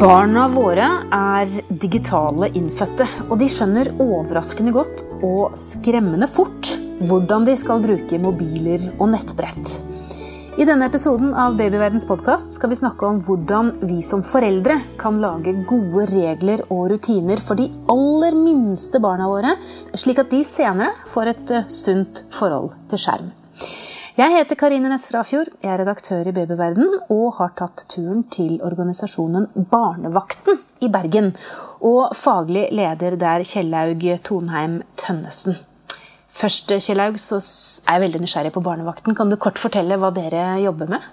Barna våre er digitale innfødte, og de skjønner overraskende godt og skremmende fort hvordan de skal bruke mobiler og nettbrett. I denne episoden av Babyverdens podkast skal vi snakke om hvordan vi som foreldre kan lage gode regler og rutiner for de aller minste barna våre, slik at de senere får et eh, sunt forhold til skjerm. Jeg heter Karine Næss Frafjord, jeg er redaktør i Babyverden og har tatt turen til organisasjonen Barnevakten i Bergen. Og faglig leder der Kjellaug Tonheim Tønnesen. Først, Kjellaug, så er jeg veldig nysgjerrig på Barnevakten. Kan du kort fortelle hva dere jobber med?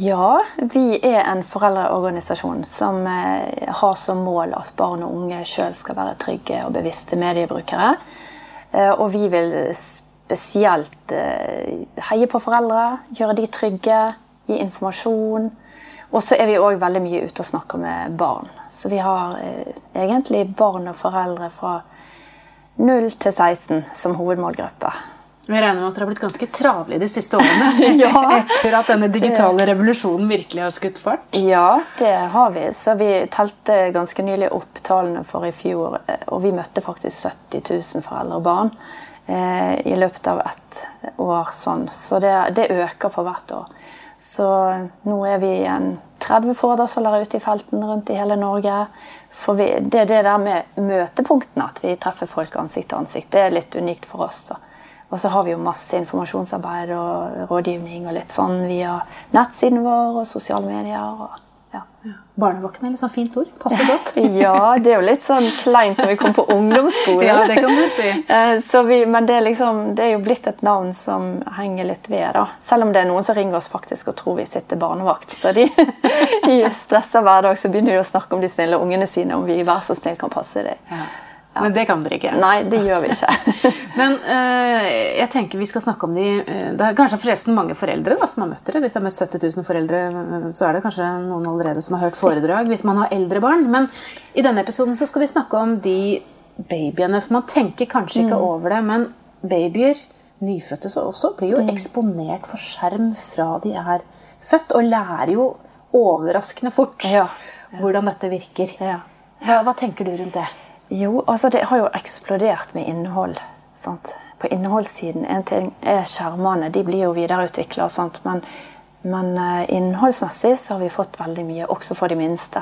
Ja, vi er en foreldreorganisasjon som eh, har som mål at barn og unge sjøl skal være trygge og bevisste mediebrukere. Eh, og vi vil spesielt eh, heie på foreldre, gjøre de trygge, gi informasjon. Og så er vi òg veldig mye ute og snakker med barn. Så vi har egentlig barn og foreldre fra 0 til 16 som hovedmålgruppe. Vi regner med at dere har blitt ganske travle de siste årene? ja, Etter at denne digitale revolusjonen virkelig har skutt fart? Ja, det har vi. Så vi telte ganske nylig opp tallene for i fjor. Og vi møtte faktisk 70 000 foreldre og barn eh, i løpet av ett år. Sånn. Så det, det, øker for hvert år. Så nå er vi en 30 foredragsholdere ute i felten rundt i hele Norge. For vi, det det der med møtepunktene, at vi treffer folk ansikt til ansikt. Det er litt unikt for oss. da. Og så har vi jo masse informasjonsarbeid og rådgivning og litt sånn via nettsiden vår og sosiale medier. og ja. Barnevakten er litt sånn fint ord. Passer godt. ja, det er jo litt sånn kleint når vi kommer på ungdomsskole. ja, det kan du si. Eh, vi, men det er, liksom, det er, jo blitt et navn som henger litt ved. da. Selv om det er noen som ringer oss faktisk og tror vi sitter barnevakt. Så de i stressa hverdag så begynner de å snakke om de snille ungene sine, om vi vær så snill kan passe dem. Ja. Ja. Men det kan dere ikke. Nei, det gjør vi ikke. Men uh, jeg tenker vi skal snakke om de uh, Det er kanskje forresten mange foreldre da, som har møtt dere. Hvis jeg har møtt 70 000 foreldre, uh, så er det kanskje noen allerede som har hørt foredrag. Hvis man har eldre barn. Men i denne episoden så skal vi snakke om de babyene. For man tenker kanskje ikke mm. over det, men babyer, nyfødte så også, blir jo mm. eksponert for skjerm fra de er født. Og lærer jo overraskende fort ja. Ja. hvordan dette virker. Ja. Hva, hva tenker du rundt det? Jo, altså det har jo eksplodert med innhold. Sant? På innholdssiden En ting er skjermene, de blir jo videreutvikla, men, men uh, innholdsmessig så har vi fått veldig mye, også for de minste.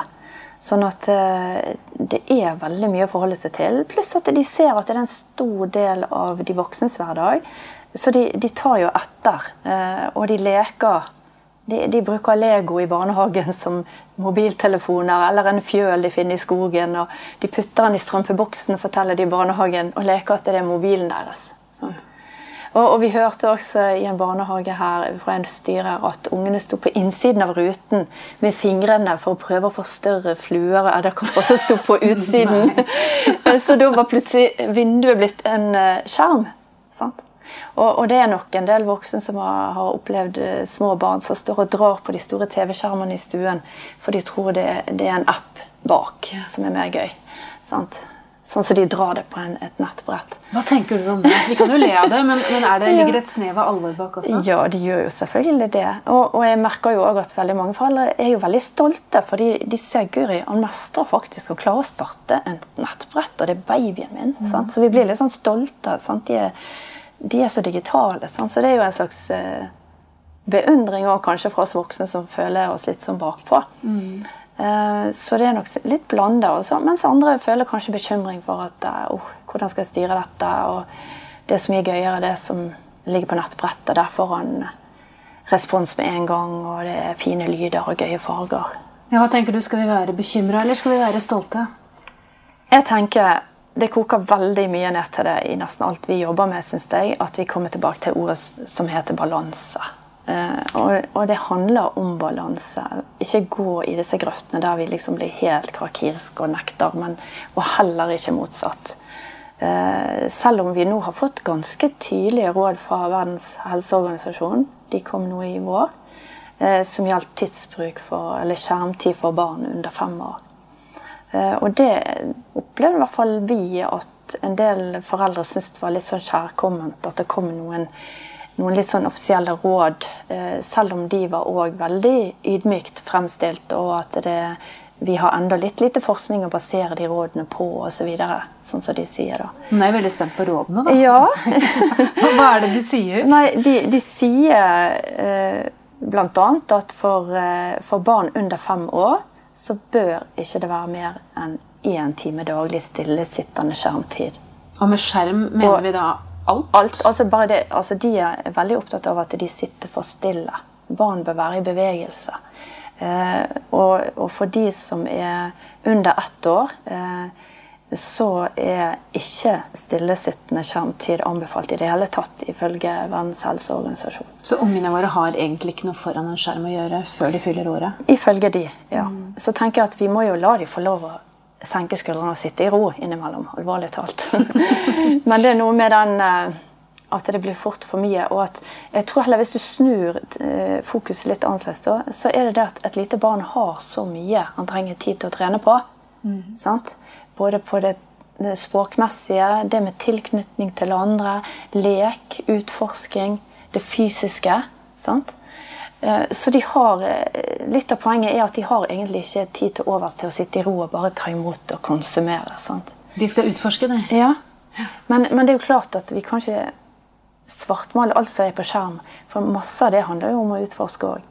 Sånn at uh, det er veldig mye å forholde seg til. Pluss at de ser at det er en stor del av de voksnes hverdag. Så de, de tar jo etter. Uh, og de leker de, de, bruker Lego i barnehagen som mobiltelefoner eller en fjøl de finner i skogen. og De putter den i strømpeboksen forteller de i barnehagen, og leker at det er mobilen deres. Sånn. Og, og, Vi hørte også i en barnehage her fra en styrer at ungene sto på innsiden av ruten med fingrene for å prøve å forstørre større fluer og edderkopper som sto på utsiden. Så da var plutselig vinduet blitt en eh, skjerm. sant? Og, og, det er nok en del voksne som har, har, opplevd eh, små barn som står og drar på de store TV-skjermene i stuen, for de tror det, det, er en app bak som er mer gøy. Sant? Sånn som de drar det på en, et nettbrett. Hva tenker du om det? Vi kan jo le av det, men, men det, ligger det et snev av alvor bak også? Ja, de gjør jo selvfølgelig det. Og, og jeg merker jo også at veldig mange foreldre er jo veldig stolte, fordi de ser Guri han mestrer faktisk å klare å starte en nettbrett, og det er babyen min. Mm. Så vi blir litt sånn stolte. Sant? De er de er så digitale. Sant? Så det er jo en slags eh, beundring òg, kanskje fra oss voksne som føler oss litt sånn bakpå. Mm. Eh, så det er nok litt blanda. Mens andre føler kanskje bekymring for at oh, hvordan skal jeg styre dette. Og det er så mye gøyere det som ligger på nettbrettet. Der får han respons med en gang, og det er fine lyder og gøye farger. Ja, hva tenker du, Skal vi være bekymra, eller skal vi være stolte? Jeg tenker det koker veldig mye ned til det i nesten alt vi jobber med, syns jeg. At vi kommer tilbake til ordet som heter balanse. Uh, og, og, det handler om balanse. Ikke gå i disse grøftene der vi liksom blir helt krakilske og nekter, men, og heller ikke motsatt. Uh, selv om vi nå har fått ganske tydelige råd fra Verdens helseorganisasjon, de kom nå i vår, uh, som gjaldt tidsbruk for, eller skjermtid for barn under fem år. Eh, og det opplevde i hvert fall vi at en del foreldre syntes det var litt sånn kjærkomment. At det kom noen, noen litt sånn offisielle råd, eh, selv om de var òg veldig ydmykt fremstilt, og at det vi har enda litt lite forskning å basere de rådene på, og så videre, sånn som de sier. da. Nå er jeg veldig spent på rådene, da. Ja. Hva er det de sier? Nei, de, de sier eh, bl.a. at for, eh, for barn under fem år så bør ikke det være mer enn én time daglig stillesittende skjermtid. Og med skjerm mener Og- vi da alt? Alt, altså det, altså De er veldig opptatt av at de sitter for stille. Barn bør være i bevegelse. Eh, og, og for de som er under ett år, eh, så er ikke stillesittende skjermtid anbefalt i det hele tatt, ifølge Verdens helseorganisasjon. Så ungene våre har egentlig ikke noe foran en skjerm å gjøre før de fyller året? Ifølge de, ja. Så tenker jeg at vi må jo la de få lov å senke skuldrene og sitte i ro innimellom. Alvorlig talt. Men det er noe med den eh, at det blir fort for mye. Og at jeg tror heller hvis du snur eh, fokuset litt annerledes, da, så er det det at et lite barn har så mye han trenger tid til å trene på. Sant? Både på det, det språkmessige, det med tilknytning til andre, lek, utforsking, det fysiske. Sant? Eh, Så de har, eh, Litt av poenget er at de har egentlig ikke tid til overs til å sitte i ro og bare ta imot og konsumere. sant? De skal utforske det. Ja, men, men det er jo klart at vi kan ikke svartmale alt som er på skjerm. For masse av det handler jo om å utforske òg.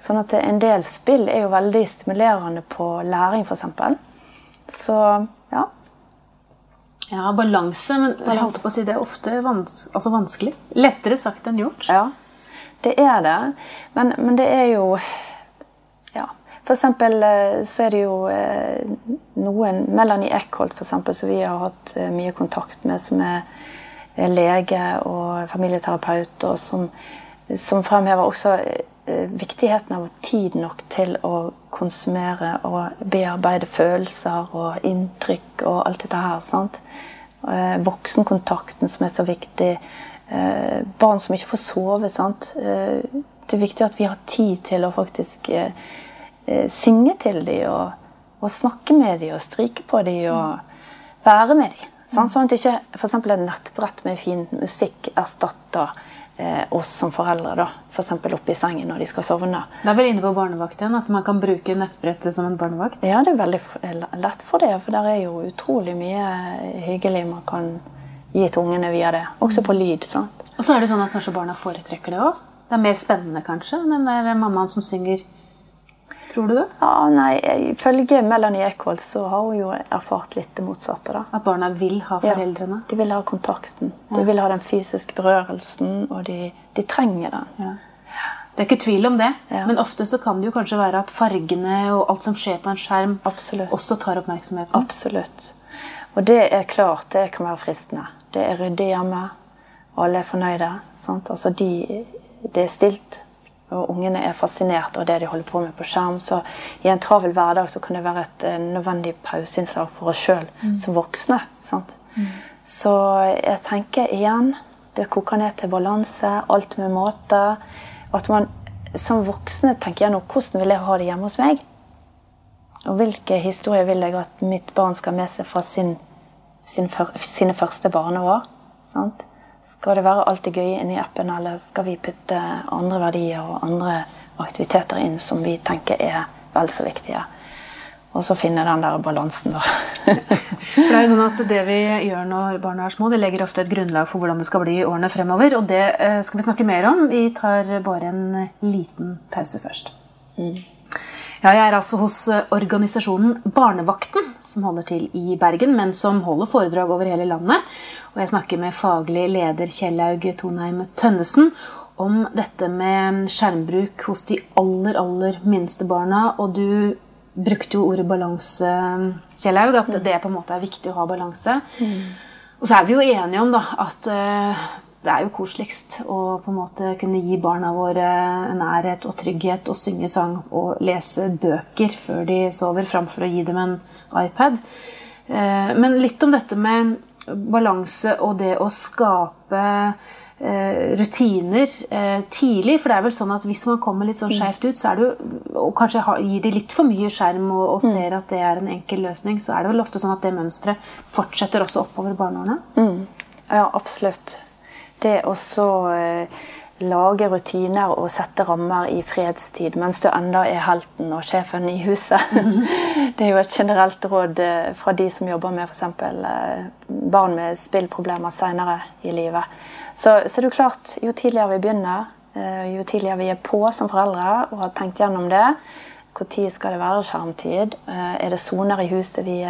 Sånn at en del spill er jo veldig stimulerende på læring, f.eks. Så ja. Balanse. Men jeg holdt på å si det er ofte vans altså vanskelig. Lettere sagt enn gjort. Ja, det er det. Men, men det er jo Ja. For eksempel eh, så er det jo eh, noen Melanie Eckholt, for eksempel, som vi har hatt eh, mye kontakt med, som er lege og familieterapeut, og som, som fremhever også viktigheten av tid nok til å konsumere og bearbeide følelser og inntrykk og alt dette her. sant? Eh, Voksenkontakten som er så viktig. Eh, Barn som ikke får sove. sant? Eh, Det er viktig at vi har tid til å faktisk eh, eh, synge til dem og, og snakke med dem og stryke på dem og være med dem. Sånn at ikke f.eks. et nettbrett med fin musikk erstatter eh, oss som foreldre. da, F.eks. oppe i sengen når de skal sovne. Da er vel inne på barnevakt igjen, at man kan bruke nettbrettet som en barnevakt. Ja, det er veldig eh, lett for det, for der er jo utrolig mye hyggelig man kan gi til ungene via det. Også på lyd. sant? Og så er det sånn at kanskje barna foretrekker det òg. Det er mer spennende kanskje enn den der mammaen som synger. Tror du det? Ja, nei, Ifølge Melanie Eckholt så har hun jo erfart litt det motsatte. da. At barna vil ha foreldrene? Ja, de vil ha kontakten. De vil ha den fysiske berørelsen, og de, de trenger den. Ja. Det er ikke tvil om det, Ja. men ofte så kan det jo kanskje være at fargene og alt som skjer på en skjerm, Absolutt. også tar oppmerksomheten. Absolutt. Og det er klart, det kan være fristende. Det er ryddig hjemme. Alle er fornøyde. Sant? Altså de, det er stilt. Og ungene er fascinert av det de holder på med på skjerm. Så i en travel hverdag så kan det være et eh, nødvendig pauseinnslag for oss sjøl som voksne. Sant? Så jeg tenker igjen Det koker ned til balanse. Alt med måte. At man som voksne tenker gjennom hvordan vil jeg ha det hjemme hos meg. Og hvilke historier vil jeg at mitt barn skal med seg fra sin, sin sine første barneår? Sant? Skal det være alt det gøye inni appen, eller skal vi putte andre verdier og andre aktiviteter inn som vi tenker er vel så viktige? Og så finne den der balansen, da. For det er jo sånn at det vi gjør når barna er små, det legger ofte et grunnlag for hvordan det skal bli i årene fremover. Og det eh, skal vi snakke mer om. Vi tar bare en liten pause først. Ja, jeg er altså hos eh, organisasjonen Barnevakten, som holder til i Bergen, men som holder foredrag over hele landet. Og jeg snakker med faglig leder Kjellaug Tonheim Tønnesen om dette med skjermbruk hos de aller, aller minste barna. Og du brukte jo ordet balanse, Kjellaug, at det på en måte er viktig å ha balanse. Og så er vi jo enige om da, at eh, det er jo koseligst å på en måte kunne gi barna våre nærhet og trygghet og synge sang og lese bøker før de sover, framfor å gi dem en iPad. Eh, Men litt om dette med balanse og det å skape eh, rutiner eh, tidlig. For det er vel sånn at hvis man kommer litt sånn skjevt ut, så er det jo, og kanskje gir de litt for mye skjerm og, og ser at det er en enkel løsning, så er det vel ofte sånn at det mønsteret fortsetter også oppover barneårene. Ja, absolutt. Det å så eh, lage rutiner og sette rammer i fredstid mens du enda er helten og sjefen i huset. Det er jo et generelt råd eh, fra de som jobber med f.eks. Eh, barn med spillproblemer senere i livet. Så, så det er klart, jo tidligere vi begynner, jo tidligere vi er på som foreldre og har tenkt gjennom det, når skal det være skjermtid? Er det soner i huset vi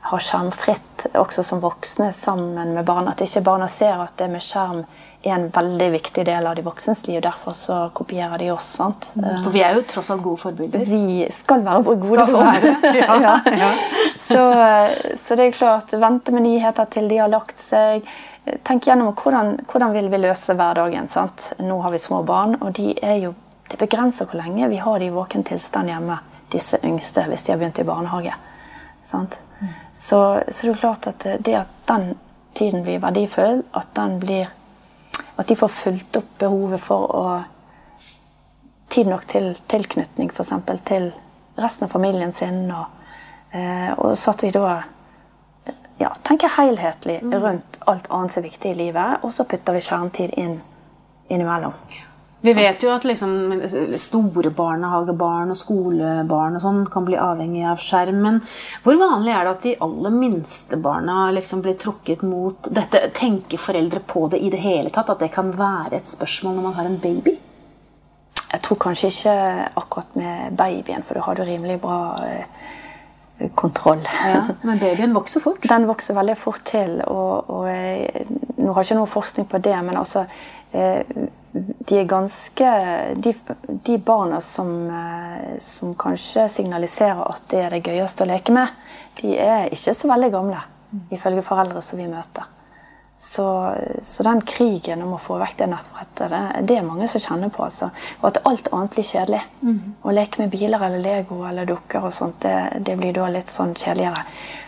har skjermfritt også som voksne sammen med barna. At ikke barna ser at det med skjerm er en veldig viktig del av de voksnes liv. Derfor så kopierer de oss. sant? Mm. For vi er jo tross alt gode forbilder. Vi skal være gode forbilder. Ja. ja. ja. Så, så, det er klart, vente med nyheter til de har lagt seg. Tenk gjennom hvordan, hvordan vil vi løse hverdagen. sant? Nå har vi små barn, og de er jo, det begrenser hvor lenge vi har de i våken tilstand hjemme, disse yngste, hvis de har begynt i barnehage. sant? Så, så det er klart at det at den tiden blir verdifull, at den blir at de får fulgt opp behovet for å Tid nok til tilknytning, f.eks. til resten av familien sin. Og, eh, og så at vi da ja, tenker helhetlig mm. rundt alt annet som er viktig i livet, og så putter vi skjermtid inn innimellom. Vi vet jo at liksom store barnehagebarn og skolebarn og sånn kan bli avhengig av skjerm. Men hvor vanlig er det at de aller minste barna liksom blir trukket mot dette? Tenker foreldre på det i det hele tatt? At det kan være et spørsmål når man har en baby? Jeg tror kanskje ikke akkurat med babyen, for da har du rimelig bra eh, kontroll. Ja, men babyen vokser fort? Den vokser veldig fort til. Og, og jeg, nå har jeg ikke noe forskning på det, men altså Eh, de er ganske De, de barna som, eh, som, kanskje signaliserer at det er det gøyeste å leke med, de er ikke så veldig gamle, ifølge foreldre som vi møter. Så, så den krigen om å få vekk det nettbrettet, det, det er mange som kjenner på. Altså. Og at alt annet blir kjedelig. Mm. Å leke med biler eller Lego eller dukker og sånt, det, det blir da litt sånn kjedeligere.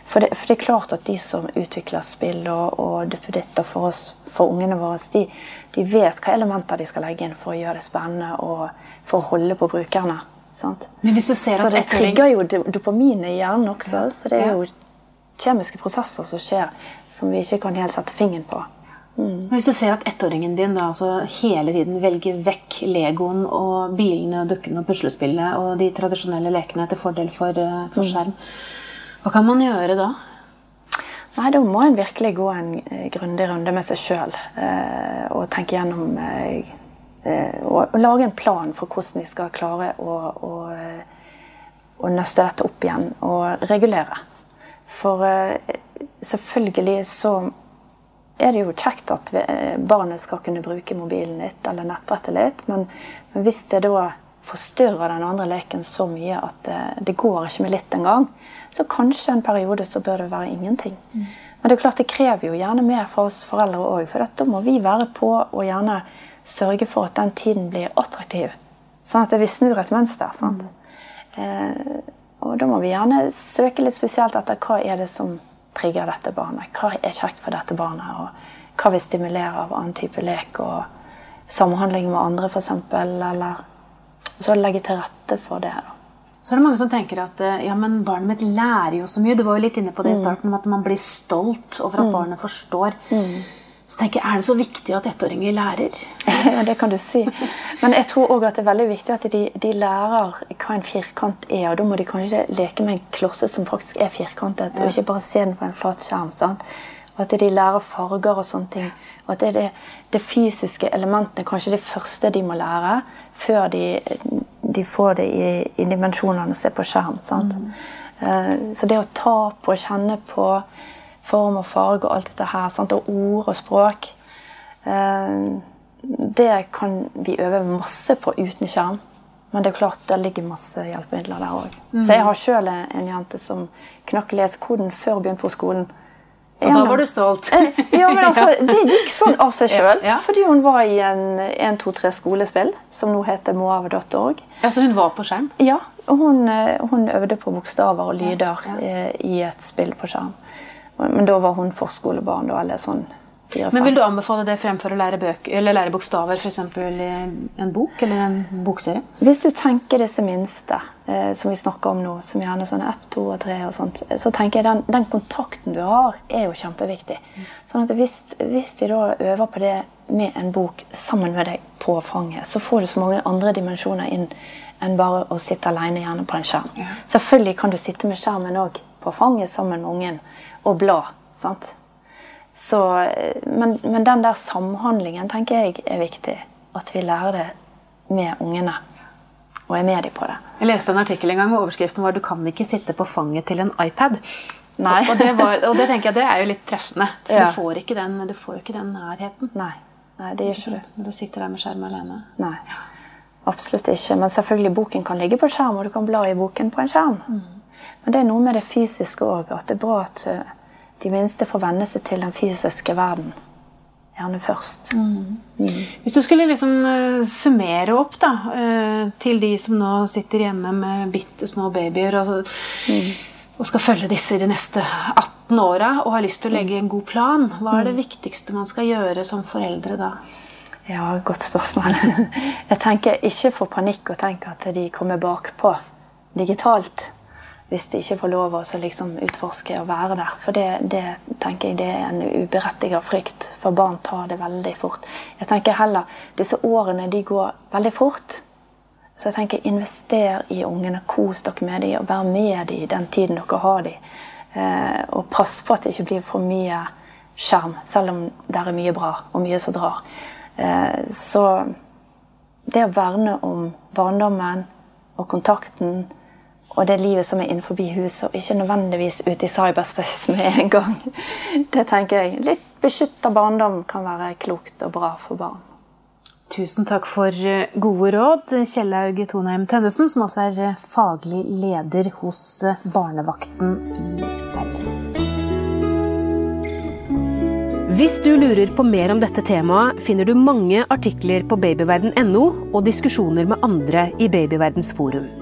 For det, for det, er klart at de som utvikler spill og, og duppeditter for oss, for ungene våre, de, de, vet hva elementer de skal legge inn for å gjøre det spennende og for å holde på brukerne. Sant? Men hvis du ser at så det trigger jo dopaminet i hjernen også. Ja. Så det er jo kjemiske prosesser som skjer som vi ikke kan helt sette fingeren på. Mm. Hvis du ser at ettåringen din da, altså hele tiden velger vekk Legoen og bilene, og dukkene og puslespillet og de tradisjonelle lekene til fordel for, eh, for mm. skjerm, hva kan man gjøre da? Nei, Da må en virkelig gå en eh, grundig runde med seg sjøl eh, og tenke gjennom eh, og, lage en plan for hvordan vi skal klare å, å, å nøste dette opp igjen og regulere. For selvfølgelig så er det jo kjekt at barnet skal kunne bruke mobilen litt eller nettbrettet litt, men, men hvis det da forstyrrer den andre leken så mye at det, det går ikke med litt engang, så kanskje en periode så bør det være ingenting. Mm. Men det er klart det krever jo gjerne mer fra oss foreldre òg. For da må vi være på og gjerne sørge for at den tiden blir attraktiv. Sånn at vi snur et mønster. sant? Mm. Eh, og da må vi gjerne søke litt spesielt etter hva er det som trigger dette barnet. Hva er kjekt for dette barnet, og hva vil stimulere av annen type lek og samhandling med andre f.eks. Eller så legge til rette for det. her. Så er det mange som tenker at eh, ja, men barnet mitt lærer jo så mye. Du var jo litt inne på det i mm. om at man blir stolt over at mm. barnet forstår. Mm. Så tenker jeg, Er det så viktig at ettåringer lærer? Ja, det kan du si. Men jeg tror òg at det er veldig viktig at de, de, lærer hva en firkant er. Og da må de kanskje leke med en klosse som faktisk er firkantet, ja. og ikke bare se den på en flat skjerm. sant? Og at de lærer farger og sånne ting. Og at det er det, det fysiske elementene kanskje det første de må lære før de, de får det i, i dimensjonene og ser på skjerm. Mm. Uh, så det å ta på og kjenne på form og farge og alt dette her, sant? og ord og språk uh, Det kan vi øve masse på uten skjerm. Men det er klart, det ligger masse hjelpemidler der òg. Mm. Så jeg har sjøl en jente som knakk lesekoden før hun begynte på skolen. Og da var du stolt? Eh, ja, men altså, Det gikk sånn av seg sjøl. Ja, ja. Fordi hun var i en 1-2-3 skolespill, som nå heter moave.org. Ja, Så hun var på skjerm? Ja. og Hun, eh, hun øvde på bokstaver og lyder ja, eh, i et spill på skjerm. Men da var hun forskolebarn. Da, eller sånn men Vil du anbefale det fremfor å lære, bøk, eller lære bokstaver f.eks. i en bok eller en bokserie? Hvis du tenker disse minste, eh, som vi snakker om nå, som gjerne sånn ett, to og tre, og sånt, så tenker jeg den, den kontakten du har, er jo kjempeviktig. Sånn at hvis, hvis, de da øver på det med en bok sammen med deg på fanget, så får du så mange andre dimensjoner inn enn bare å sitte alene gjerne på en skjerm. Ja. Selvfølgelig kan du sitte med skjermen òg på fanget sammen med ungen og bla. sant? Så, men, men, den der samhandlingen tenker jeg er viktig. At vi lærer det med ungene. Og er med dem på det. Jeg leste en artikkel en gang hvor overskriften var 'Du kan ikke sitte på fanget til en iPad'. Nei. Og, det var, og det tenker jeg det er jo litt treffende. For ja. du, får ikke den, du får ikke den nærheten. Nei. Nei, det gjør ikke du. Når du sitter der med skjerm alene. Nei. Absolutt ikke. Men selvfølgelig boken kan ligge på skjerm, og du kan bla i boken på en skjerm. Mm. Men det er noe med det fysiske òg. At det er bra at eh, de minste får venne seg til den fysiske verden. Gjerne først. Mm. Mm. Hvis du skulle liksom uh, summere opp da, uh, til de som nå sitter hjemme med bitte små babyer og, og, skal følge disse de neste 18 åra og har lyst til å legge en god plan, hva er det viktigste man skal gjøre som foreldre da? Ja, godt spørsmål. Jeg tenker ikke få panikk og tenke at de kommer bakpå digitalt hvis de ikke får lov å liksom utforske og være der. For det, det, tenker jeg det er en uberettiget frykt, for barn tar det veldig fort. Jeg tenker heller, Disse årene de går veldig fort. Så jeg tenker invester i ungene, kos dere med dem og vær med dem den tiden dere har dem. Eh, og pass på at det ikke blir for mye skjerm, selv om det er mye bra og mye som drar. Eh, så det å verne om barndommen og kontakten og det livet som er innenfor huset, og ikke nødvendigvis ute i cyberspace med en gang. Det tenker jeg. Litt beskytta barndom kan være klokt og bra for barn. Tusen takk for eh, gode råd, Kjellaug Tonheim Tønnesen, som også er eh, faglig leder hos eh, Barnevakten i Bergen. Hvis du lurer på mer om dette temaet, finner du mange artikler på babyverden.no og diskusjoner med andre i Babyverdens forum.